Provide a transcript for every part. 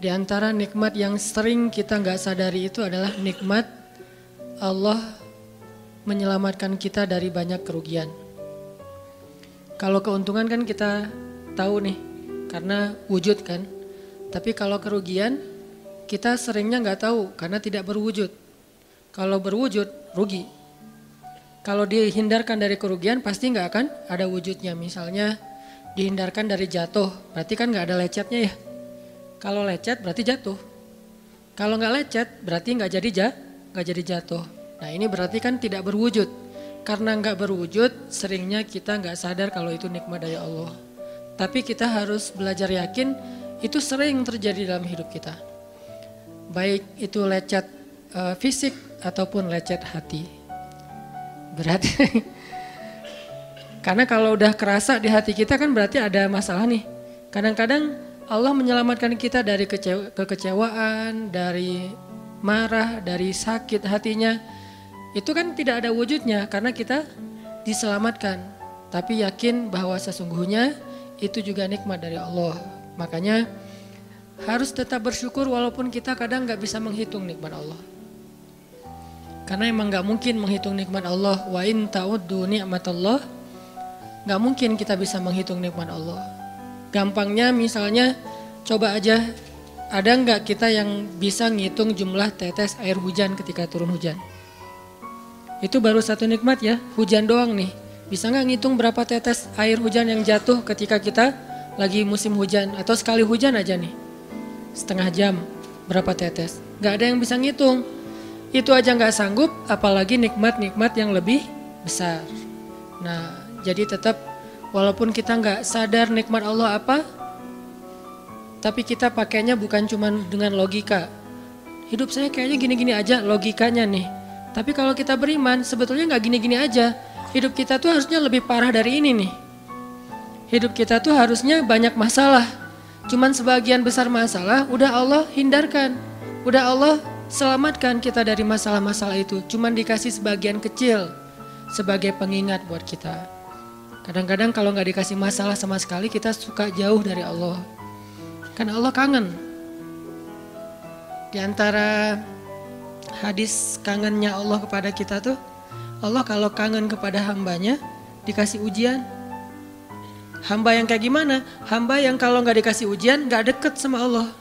Di antara nikmat yang sering kita nggak sadari itu adalah nikmat Allah menyelamatkan kita dari banyak kerugian. Kalau keuntungan kan kita tahu nih, karena wujud kan. Tapi kalau kerugian, kita seringnya nggak tahu karena tidak berwujud. Kalau berwujud, rugi. Kalau dihindarkan dari kerugian, pasti nggak akan ada wujudnya. Misalnya dihindarkan dari jatuh, berarti kan nggak ada lecetnya ya kalau lecet berarti jatuh. Kalau nggak lecet berarti nggak jadi ja, nggak jadi jatuh. Nah ini berarti kan tidak berwujud. Karena nggak berwujud, seringnya kita nggak sadar kalau itu nikmat dari Allah. Tapi kita harus belajar yakin itu sering terjadi dalam hidup kita. Baik itu lecet uh, fisik ataupun lecet hati. Berat. Karena kalau udah kerasa di hati kita kan berarti ada masalah nih. Kadang-kadang Allah menyelamatkan kita dari kecewa, kekecewaan, dari marah, dari sakit hatinya. Itu kan tidak ada wujudnya karena kita diselamatkan. Tapi yakin bahwa sesungguhnya itu juga nikmat dari Allah. Makanya harus tetap bersyukur walaupun kita kadang nggak bisa menghitung nikmat Allah. Karena emang nggak mungkin menghitung nikmat Allah. Wa in ta'uddu nikmat Allah. Nggak mungkin kita bisa menghitung nikmat Allah. Gampangnya misalnya coba aja ada nggak kita yang bisa ngitung jumlah tetes air hujan ketika turun hujan? Itu baru satu nikmat ya, hujan doang nih. Bisa nggak ngitung berapa tetes air hujan yang jatuh ketika kita lagi musim hujan atau sekali hujan aja nih? Setengah jam, berapa tetes? Gak ada yang bisa ngitung. Itu aja nggak sanggup, apalagi nikmat-nikmat yang lebih besar. Nah, jadi tetap Walaupun kita nggak sadar nikmat Allah apa, tapi kita pakainya bukan cuma dengan logika. Hidup saya kayaknya gini-gini aja logikanya nih. Tapi kalau kita beriman sebetulnya nggak gini-gini aja. Hidup kita tuh harusnya lebih parah dari ini nih. Hidup kita tuh harusnya banyak masalah. Cuman sebagian besar masalah udah Allah hindarkan. Udah Allah selamatkan kita dari masalah-masalah itu. Cuman dikasih sebagian kecil sebagai pengingat buat kita. Kadang-kadang kalau nggak dikasih masalah sama sekali kita suka jauh dari Allah. Karena Allah kangen. Di antara hadis kangennya Allah kepada kita tuh, Allah kalau kangen kepada hambanya dikasih ujian. Hamba yang kayak gimana? Hamba yang kalau nggak dikasih ujian nggak deket sama Allah.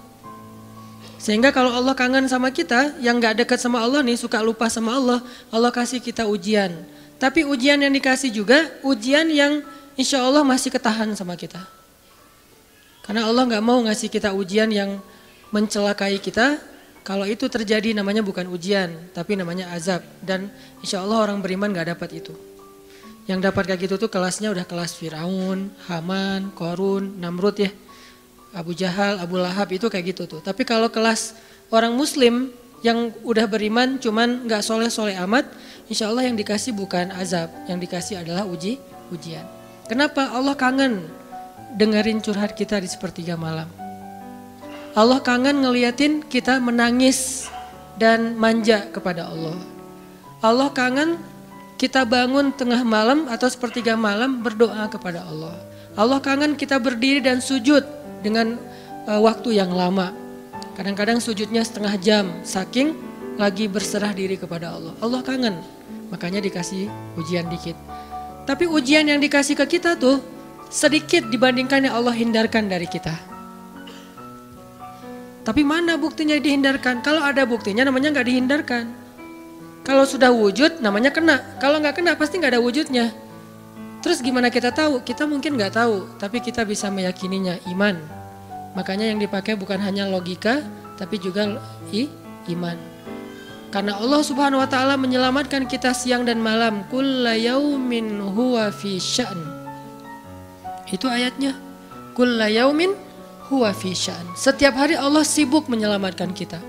Sehingga kalau Allah kangen sama kita, yang nggak deket sama Allah nih suka lupa sama Allah, Allah kasih kita ujian tapi ujian yang dikasih juga ujian yang insya Allah masih ketahan sama kita. Karena Allah nggak mau ngasih kita ujian yang mencelakai kita. Kalau itu terjadi namanya bukan ujian, tapi namanya azab. Dan insya Allah orang beriman nggak dapat itu. Yang dapat kayak gitu tuh kelasnya udah kelas Firaun, Haman, Korun, Namrud ya. Abu Jahal, Abu Lahab itu kayak gitu tuh. Tapi kalau kelas orang muslim yang udah beriman cuman nggak soleh-soleh amat, insya Allah yang dikasih bukan azab, yang dikasih adalah uji ujian. Kenapa Allah kangen dengerin curhat kita di sepertiga malam? Allah kangen ngeliatin kita menangis dan manja kepada Allah. Allah kangen kita bangun tengah malam atau sepertiga malam berdoa kepada Allah. Allah kangen kita berdiri dan sujud dengan uh, waktu yang lama. Kadang-kadang sujudnya setengah jam, saking lagi berserah diri kepada Allah. Allah kangen, makanya dikasih ujian dikit. Tapi ujian yang dikasih ke kita tuh sedikit dibandingkan yang Allah hindarkan dari kita. Tapi mana buktinya dihindarkan? Kalau ada buktinya namanya nggak dihindarkan. Kalau sudah wujud namanya kena. Kalau nggak kena pasti nggak ada wujudnya. Terus gimana kita tahu? Kita mungkin nggak tahu, tapi kita bisa meyakininya iman. Makanya yang dipakai bukan hanya logika, tapi juga i, iman. Karena Allah Subhanahu wa taala menyelamatkan kita siang dan malam. Kullayaumin huwa fi sya'n. Itu ayatnya. Kullayaumin huwa fi sya'n. Setiap hari Allah sibuk menyelamatkan kita.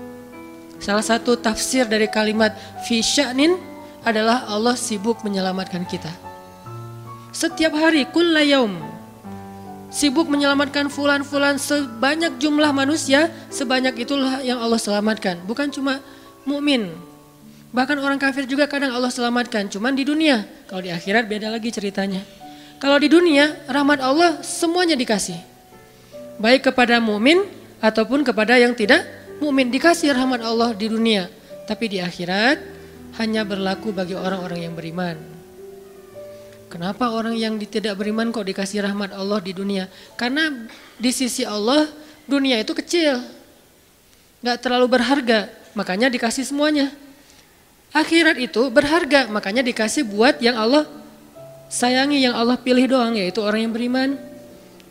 Salah satu tafsir dari kalimat fi sya'nin adalah Allah sibuk menyelamatkan kita. Setiap hari kullayaum sibuk menyelamatkan fulan-fulan sebanyak jumlah manusia, sebanyak itulah yang Allah selamatkan. Bukan cuma mukmin. Bahkan orang kafir juga kadang Allah selamatkan, cuman di dunia. Kalau di akhirat beda lagi ceritanya. Kalau di dunia, rahmat Allah semuanya dikasih. Baik kepada mukmin ataupun kepada yang tidak mukmin dikasih rahmat Allah di dunia, tapi di akhirat hanya berlaku bagi orang-orang yang beriman. Kenapa orang yang tidak beriman kok dikasih rahmat Allah di dunia? Karena di sisi Allah dunia itu kecil, nggak terlalu berharga, makanya dikasih semuanya. Akhirat itu berharga, makanya dikasih buat yang Allah sayangi, yang Allah pilih doang, yaitu orang yang beriman.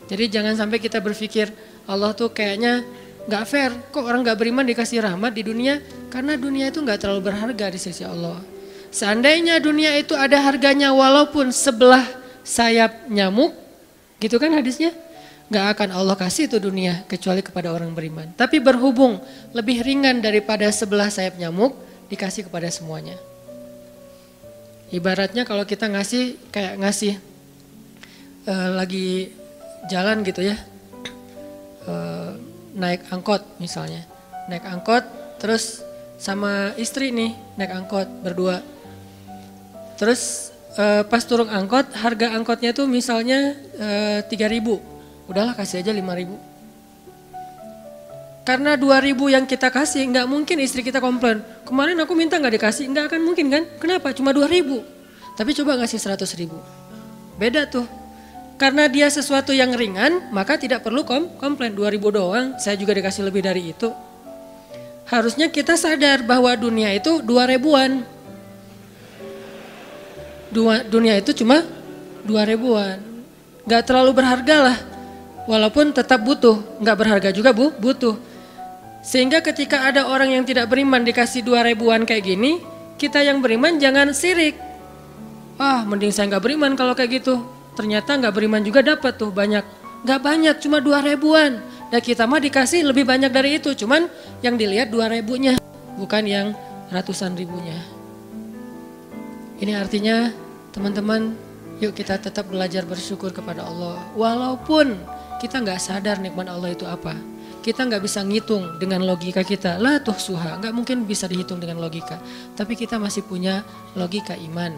Jadi jangan sampai kita berpikir Allah tuh kayaknya nggak fair, kok orang nggak beriman dikasih rahmat di dunia? Karena dunia itu nggak terlalu berharga di sisi Allah. Seandainya dunia itu ada harganya walaupun sebelah sayap nyamuk, gitu kan hadisnya? Gak akan Allah kasih itu dunia kecuali kepada orang beriman. Tapi berhubung lebih ringan daripada sebelah sayap nyamuk, dikasih kepada semuanya. Ibaratnya kalau kita ngasih kayak ngasih uh, lagi jalan gitu ya, uh, naik angkot misalnya, naik angkot terus sama istri nih naik angkot berdua. Terus uh, pas turun angkot harga angkotnya tuh misalnya tiga ribu, udahlah kasih aja lima ribu karena 2000 yang kita kasih nggak mungkin istri kita komplain. Kemarin aku minta nggak dikasih, nggak akan mungkin kan? Kenapa? Cuma 2000. Tapi coba ngasih 100 ribu. Beda tuh. Karena dia sesuatu yang ringan, maka tidak perlu kom komplain. 2000 doang, saya juga dikasih lebih dari itu. Harusnya kita sadar bahwa dunia itu 2000-an. Dua, dunia itu cuma 2000-an. Gak terlalu berharga lah. Walaupun tetap butuh, nggak berharga juga bu, butuh. Sehingga ketika ada orang yang tidak beriman dikasih dua ribuan kayak gini, kita yang beriman jangan sirik. Wah mending saya nggak beriman kalau kayak gitu. Ternyata nggak beriman juga dapat tuh banyak. Nggak banyak, cuma dua ribuan. Dan kita mah dikasih lebih banyak dari itu. Cuman yang dilihat dua ribunya, bukan yang ratusan ribunya. Ini artinya teman-teman yuk kita tetap belajar bersyukur kepada Allah. Walaupun kita nggak sadar nikmat Allah itu apa kita nggak bisa ngitung dengan logika kita. Lah tuh suha, nggak mungkin bisa dihitung dengan logika. Tapi kita masih punya logika iman.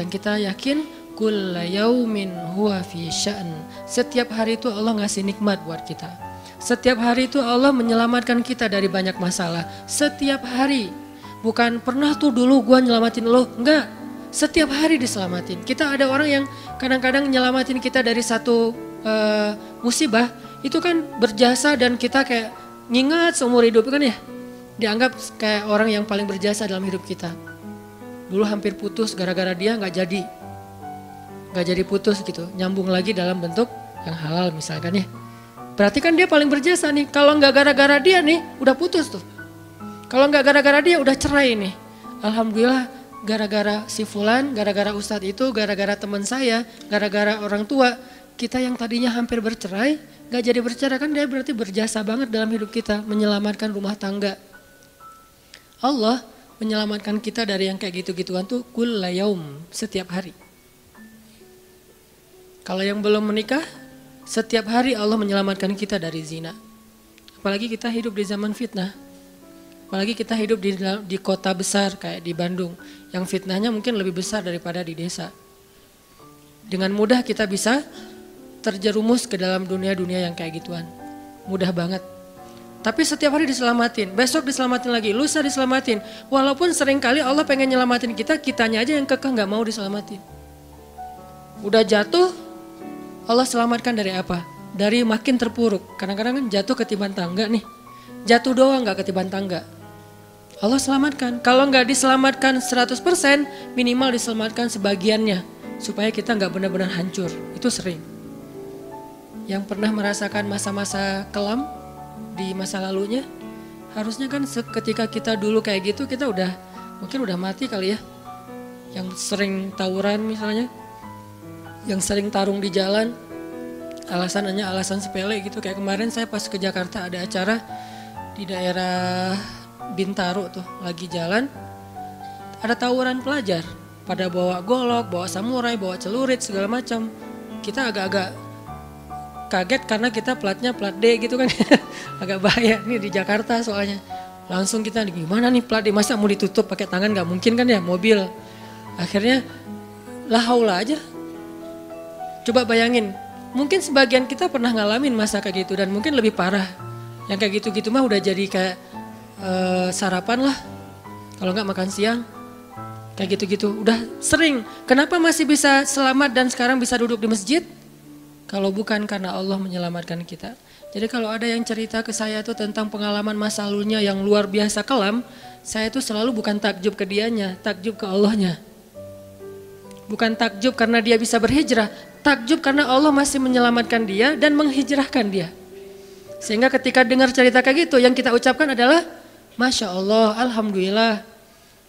Yang kita yakin, kulla yaumin huwa fi sya'n. Setiap hari itu Allah ngasih nikmat buat kita. Setiap hari itu Allah menyelamatkan kita dari banyak masalah. Setiap hari. Bukan pernah tuh dulu gua nyelamatin lo. Enggak. Setiap hari diselamatin. Kita ada orang yang kadang-kadang nyelamatin kita dari satu uh, musibah. Itu kan berjasa dan kita kayak ngingat seumur hidup kan ya? Dianggap kayak orang yang paling berjasa dalam hidup kita. Dulu hampir putus gara-gara dia nggak jadi. Nggak jadi putus gitu. Nyambung lagi dalam bentuk yang halal misalkan ya. Berarti kan dia paling berjasa nih. Kalau nggak gara-gara dia nih udah putus tuh kalau nggak gara-gara dia udah cerai nih alhamdulillah gara-gara si fulan gara-gara ustadz itu gara-gara teman saya gara-gara orang tua kita yang tadinya hampir bercerai, gak jadi bercerai kan dia berarti berjasa banget dalam hidup kita, menyelamatkan rumah tangga. Allah menyelamatkan kita dari yang kayak gitu-gituan tuh kullayaum, setiap hari. Kalau yang belum menikah, setiap hari Allah menyelamatkan kita dari zina. Apalagi kita hidup di zaman fitnah. Apalagi kita hidup di, di kota besar kayak di Bandung, yang fitnahnya mungkin lebih besar daripada di desa. Dengan mudah kita bisa terjerumus ke dalam dunia-dunia yang kayak gituan. Mudah banget. Tapi setiap hari diselamatin, besok diselamatin lagi, lusa diselamatin. Walaupun sering kali Allah pengen nyelamatin kita, kitanya aja yang kekeh nggak mau diselamatin. Udah jatuh, Allah selamatkan dari apa? Dari makin terpuruk. Kadang-kadang kan jatuh ketiban tangga nih. Jatuh doang nggak ketiban tangga. Allah selamatkan. Kalau nggak diselamatkan 100%, minimal diselamatkan sebagiannya. Supaya kita nggak benar-benar hancur. Itu sering yang pernah merasakan masa-masa kelam di masa lalunya, harusnya kan ketika kita dulu kayak gitu kita udah mungkin udah mati kali ya. Yang sering tawuran misalnya, yang sering tarung di jalan, alasan hanya alasan sepele gitu. Kayak kemarin saya pas ke Jakarta ada acara di daerah Bintaro tuh lagi jalan, ada tawuran pelajar pada bawa golok, bawa samurai, bawa celurit segala macam. Kita agak-agak kaget karena kita platnya plat D gitu kan. Agak bahaya nih di Jakarta soalnya. Langsung kita gimana nih plat D masa mau ditutup pakai tangan nggak mungkin kan ya mobil. Akhirnya lah haula aja. Coba bayangin, mungkin sebagian kita pernah ngalamin masa kayak gitu dan mungkin lebih parah. Yang kayak gitu-gitu mah udah jadi kayak uh, sarapan lah. Kalau nggak makan siang, kayak gitu-gitu. Udah sering. Kenapa masih bisa selamat dan sekarang bisa duduk di masjid? Kalau bukan karena Allah menyelamatkan kita. Jadi kalau ada yang cerita ke saya itu tentang pengalaman masa lalunya yang luar biasa kelam, saya itu selalu bukan takjub ke dianya, takjub ke Allahnya. Bukan takjub karena dia bisa berhijrah, takjub karena Allah masih menyelamatkan dia dan menghijrahkan dia. Sehingga ketika dengar cerita kayak gitu, yang kita ucapkan adalah, Masya Allah, Alhamdulillah.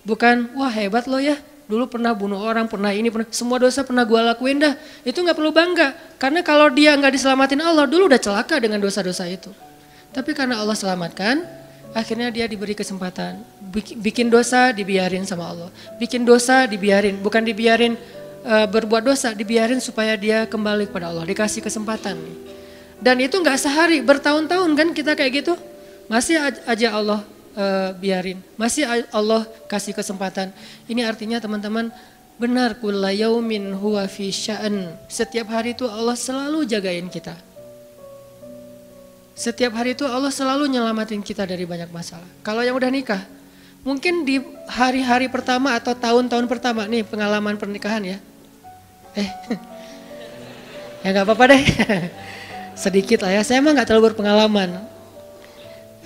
Bukan, wah hebat lo ya, dulu pernah bunuh orang, pernah ini, pernah semua dosa pernah gue lakuin dah. Itu nggak perlu bangga, karena kalau dia nggak diselamatin Allah, dulu udah celaka dengan dosa-dosa itu. Tapi karena Allah selamatkan, akhirnya dia diberi kesempatan. Bikin dosa dibiarin sama Allah. Bikin dosa dibiarin, bukan dibiarin uh, berbuat dosa, dibiarin supaya dia kembali kepada Allah, dikasih kesempatan. Dan itu nggak sehari, bertahun-tahun kan kita kayak gitu. Masih aja Allah uh, biarin. Masih Allah kasih kesempatan. Ini artinya teman-teman benar kulla yaumin huwa fi sya'an. Setiap hari itu Allah selalu jagain kita. Setiap hari itu Allah selalu nyelamatin kita dari banyak masalah. Kalau yang udah nikah, mungkin di hari-hari pertama atau tahun-tahun pertama nih pengalaman pernikahan ya. Eh, ya nggak apa-apa deh. Sedikit lah ya, saya emang nggak terlalu berpengalaman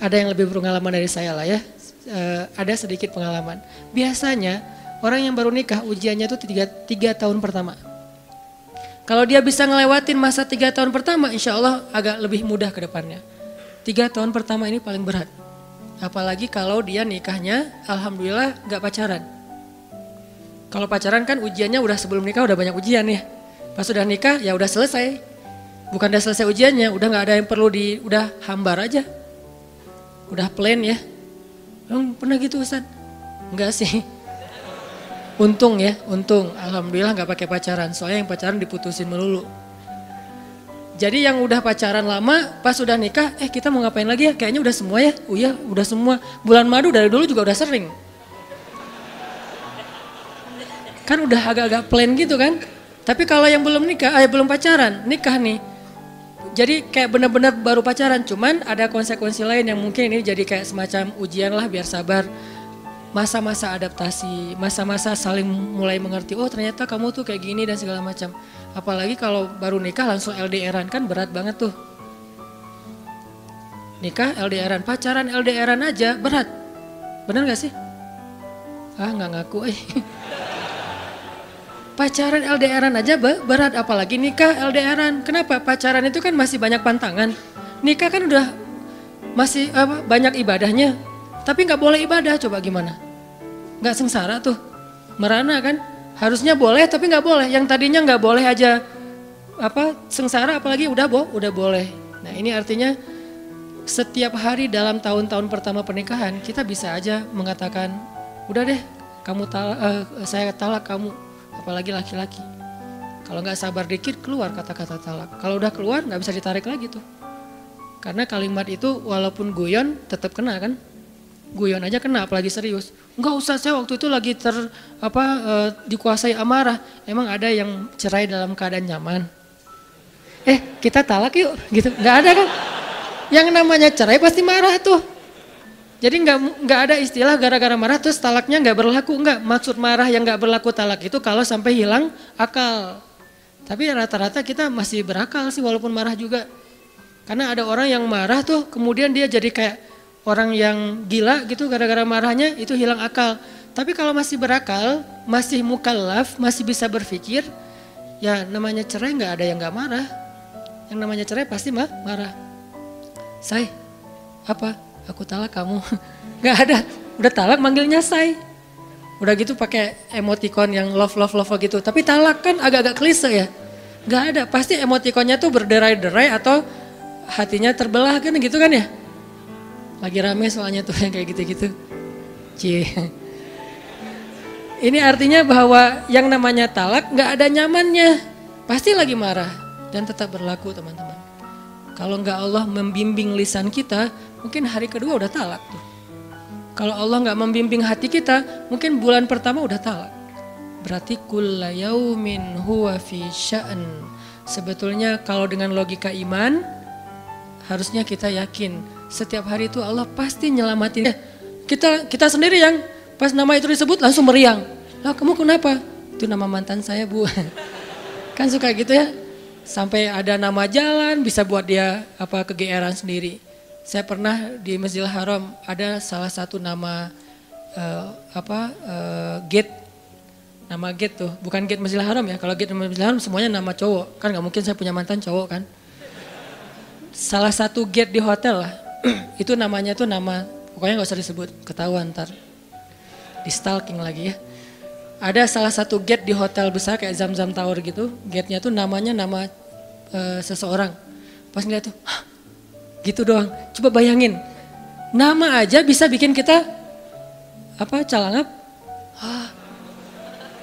ada yang lebih berpengalaman dari saya lah ya. Uh, ada sedikit pengalaman. Biasanya orang yang baru nikah ujiannya itu tiga, tiga tahun pertama. Kalau dia bisa ngelewatin masa tiga tahun pertama, insya Allah agak lebih mudah ke depannya. Tiga tahun pertama ini paling berat. Apalagi kalau dia nikahnya, alhamdulillah gak pacaran. Kalau pacaran kan ujiannya udah sebelum nikah udah banyak ujian ya. Pas sudah nikah ya udah selesai. Bukan udah selesai ujiannya, udah gak ada yang perlu di, udah hambar aja udah plan ya. Emang pernah gitu Ustaz? Enggak sih. Untung ya, untung. Alhamdulillah nggak pakai pacaran. Soalnya yang pacaran diputusin melulu. Jadi yang udah pacaran lama, pas udah nikah, eh kita mau ngapain lagi ya? Kayaknya udah semua ya. Oh iya, udah semua. Bulan madu dari dulu juga udah sering. Kan udah agak-agak plan gitu kan. Tapi kalau yang belum nikah, eh belum pacaran, nikah nih jadi kayak benar-benar baru pacaran, cuman ada konsekuensi lain yang mungkin ini jadi kayak semacam ujian lah biar sabar. Masa-masa adaptasi, masa-masa saling mulai mengerti, oh ternyata kamu tuh kayak gini dan segala macam. Apalagi kalau baru nikah langsung LDRan kan berat banget tuh. Nikah LDRan, pacaran LDRan aja berat. Bener gak sih? Ah nggak ngaku eh. Pacaran LDRan aja berat, apalagi nikah LDRan. Kenapa? Pacaran itu kan masih banyak pantangan. Nikah kan udah masih apa, banyak ibadahnya. Tapi nggak boleh ibadah, coba gimana? Nggak sengsara tuh, merana kan? Harusnya boleh tapi nggak boleh. Yang tadinya nggak boleh aja apa sengsara, apalagi udah boh, udah boleh. Nah ini artinya setiap hari dalam tahun-tahun pertama pernikahan kita bisa aja mengatakan, udah deh, kamu talak, uh, saya talak kamu apalagi laki-laki. Kalau nggak sabar dikit keluar kata-kata talak. Kalau udah keluar nggak bisa ditarik lagi tuh. Karena kalimat itu walaupun guyon tetap kena kan. Guyon aja kena apalagi serius. Enggak usah saya waktu itu lagi ter apa e, dikuasai amarah. Emang ada yang cerai dalam keadaan nyaman. Eh kita talak yuk gitu. Nggak ada kan. Yang namanya cerai pasti marah tuh. Jadi nggak nggak ada istilah gara-gara marah terus talaknya nggak berlaku nggak. Maksud marah yang nggak berlaku talak itu kalau sampai hilang akal. Tapi rata-rata kita masih berakal sih walaupun marah juga. Karena ada orang yang marah tuh kemudian dia jadi kayak orang yang gila gitu gara-gara marahnya itu hilang akal. Tapi kalau masih berakal, masih mukallaf, masih bisa berpikir, ya namanya cerai nggak ada yang nggak marah. Yang namanya cerai pasti mah marah. Saya apa? Aku talak kamu. Gak ada, udah talak manggilnya say. Udah gitu pakai emoticon yang love love love gitu. Tapi talak kan agak-agak klise ya. Gak ada, pasti emoticonnya tuh berderai-derai atau hatinya terbelah kan gitu kan ya. Lagi rame soalnya tuh yang kayak gitu-gitu. Cie. Ini artinya bahwa yang namanya talak gak ada nyamannya. Pasti lagi marah dan tetap berlaku teman-teman. Kalau nggak Allah membimbing lisan kita, mungkin hari kedua udah talak tuh. Kalau Allah nggak membimbing hati kita, mungkin bulan pertama udah talak. Berarti kulla yaumin huwa fi sya'an. Sebetulnya kalau dengan logika iman, harusnya kita yakin Setiap hari itu Allah pasti nyelamatin. Kita kita sendiri yang pas nama itu disebut langsung meriang. Lah kamu kenapa? Itu nama mantan saya bu. kan suka gitu ya. Sampai ada nama jalan bisa buat dia apa kegeeran sendiri. Saya pernah di Masjidil Haram ada salah satu nama uh, apa uh, gate. Nama gate tuh bukan gate Masjidil Haram ya. Kalau gate Masjidil Haram semuanya nama cowok. Kan nggak mungkin saya punya mantan cowok kan. Salah satu gate di hotel lah. Itu namanya tuh nama pokoknya nggak usah disebut ketahuan ntar. Di stalking lagi ya. Ada salah satu gate di hotel besar kayak Zam Zam Tower gitu. Gate-nya tuh namanya nama uh, seseorang. Pas ngeliat tuh Hah, gitu doang coba bayangin nama aja bisa bikin kita apa calangap ah,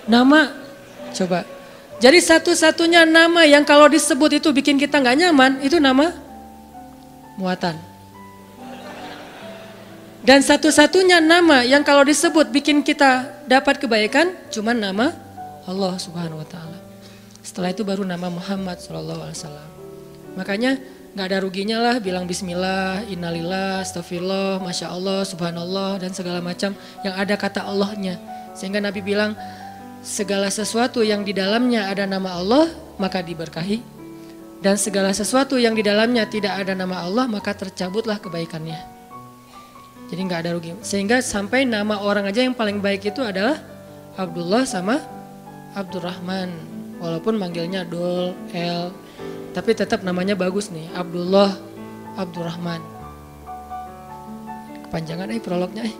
Nama, coba. Jadi satu-satunya nama yang kalau disebut itu bikin kita nggak nyaman, itu nama muatan. Dan satu-satunya nama yang kalau disebut bikin kita dapat kebaikan, cuma nama Allah Subhanahu Wa Taala. Setelah itu baru nama Muhammad Sallallahu Alaihi Wasallam. Makanya nggak ada ruginya lah bilang Bismillah, Innalillah, Astagfirullah, Masya Allah, Subhanallah dan segala macam yang ada kata Allahnya. Sehingga Nabi bilang segala sesuatu yang di dalamnya ada nama Allah maka diberkahi dan segala sesuatu yang di dalamnya tidak ada nama Allah maka tercabutlah kebaikannya. Jadi nggak ada rugi. Sehingga sampai nama orang aja yang paling baik itu adalah Abdullah sama Abdurrahman. Walaupun manggilnya Dol, El, tapi tetap namanya bagus nih, Abdullah Abdurrahman. Kepanjangan eh prolognya eh.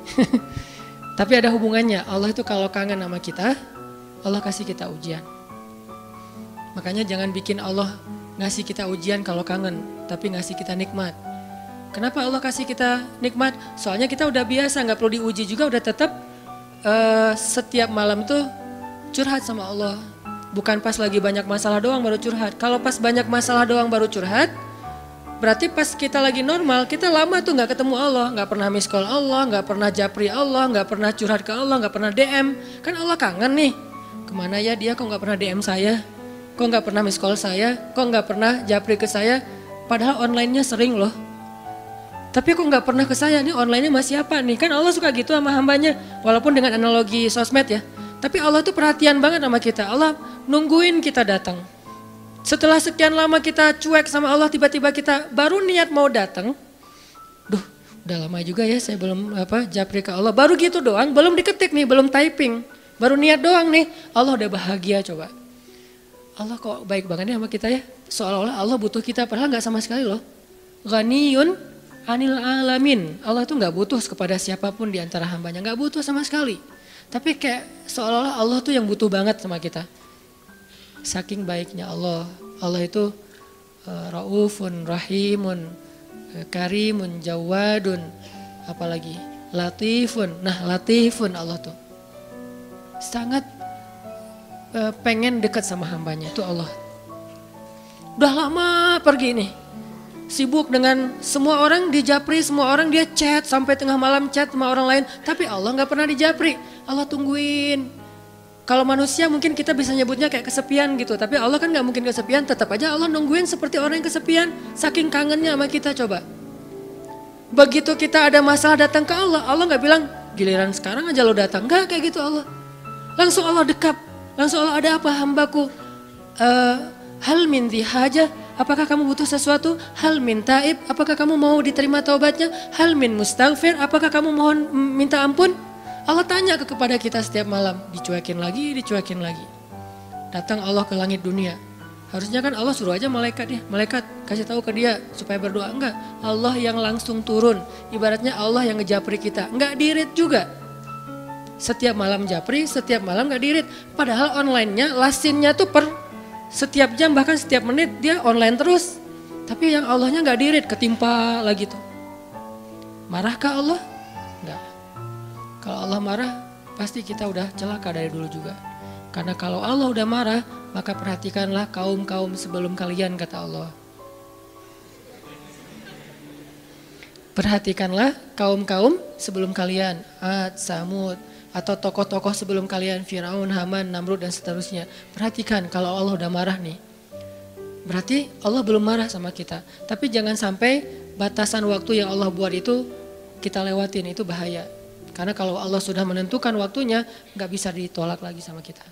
tapi ada hubungannya. Allah itu kalau kangen sama kita, Allah kasih kita ujian. Makanya jangan bikin Allah ngasih kita ujian kalau kangen, tapi ngasih kita nikmat. Kenapa Allah kasih kita nikmat? Soalnya kita udah biasa, nggak perlu diuji juga, udah tetap uh, setiap malam tuh curhat sama Allah. Bukan pas lagi banyak masalah doang baru curhat. Kalau pas banyak masalah doang baru curhat, berarti pas kita lagi normal, kita lama tuh nggak ketemu Allah, nggak pernah miss call Allah, nggak pernah japri Allah, nggak pernah curhat ke Allah, nggak pernah DM. Kan Allah kangen nih ke mana ya dia kok nggak pernah DM saya, kok nggak pernah miss call saya, kok nggak pernah japri ke saya, padahal onlinenya sering loh. Tapi kok nggak pernah ke saya, nih onlinenya masih apa nih? Kan Allah suka gitu sama hambanya, walaupun dengan analogi sosmed ya. Tapi Allah tuh perhatian banget sama kita, Allah nungguin kita datang. Setelah sekian lama kita cuek sama Allah, tiba-tiba kita baru niat mau datang. Duh, udah lama juga ya saya belum apa japri ke Allah. Baru gitu doang, belum diketik nih, belum typing. Baru niat doang nih, Allah udah bahagia coba. Allah kok baik banget nih sama kita ya. Seolah-olah Allah butuh kita, padahal nggak sama sekali loh. Ghaniyun anil alamin. Allah tuh nggak butuh kepada siapa pun di antara hambanya, nggak butuh sama sekali. Tapi kayak seolah-olah Allah tuh yang butuh banget sama kita. Saking baiknya Allah. Allah itu uh, raufun, rahimun, uh, karimun, jawadun, apalagi latifun. Nah latifun Allah tuh sangat uh, pengen dekat sama hambanya itu Allah. Udah lama pergi nih, sibuk dengan semua orang di Japri, semua orang dia chat sampai tengah malam chat sama orang lain, tapi Allah nggak pernah di Japri. Allah tungguin. Kalau manusia mungkin kita bisa nyebutnya kayak kesepian gitu, tapi Allah kan nggak mungkin kesepian, tetap aja Allah nungguin seperti orang yang kesepian, saking kangennya sama kita coba. Begitu kita ada masalah datang ke Allah, Allah nggak bilang giliran sekarang aja lo datang, nggak kayak gitu Allah. Langsung Allah dekap. Langsung Allah ada apa hambaku? Uh, hal min haja, apakah kamu butuh sesuatu? Hal min taib, apakah kamu mau diterima taubatnya? Hal min mustaghfir, apakah kamu mohon minta ampun? Allah tanya ke kepada kita setiap malam, dicuekin lagi, dicuekin lagi. Datang Allah ke langit dunia. Harusnya kan Allah suruh aja malaikat ya, malaikat kasih tahu ke dia supaya berdoa. Enggak, Allah yang langsung turun. Ibaratnya Allah yang ngejapri kita. Enggak dirit juga. Setiap malam japri, setiap malam gak dirit. Padahal online-nya, lasinnya tuh per setiap jam bahkan setiap menit dia online terus. Tapi yang Allahnya gak dirit, ketimpa lagi tuh. Marahkah Allah? Enggak. Kalau Allah marah, pasti kita udah celaka dari dulu juga. Karena kalau Allah udah marah, maka perhatikanlah kaum-kaum sebelum kalian, kata Allah. Perhatikanlah kaum-kaum sebelum kalian. Ad, Samud, atau tokoh-tokoh sebelum kalian Firaun, Haman, Namrud dan seterusnya. Perhatikan kalau Allah udah marah nih. berarti Allah belum marah sama kita. Tapi jangan sampai batasan waktu yang Allah buat itu kita lewatin, itu bahaya. Karena kalau Allah sudah menentukan waktunya, nggak bisa ditolak lagi sama kita.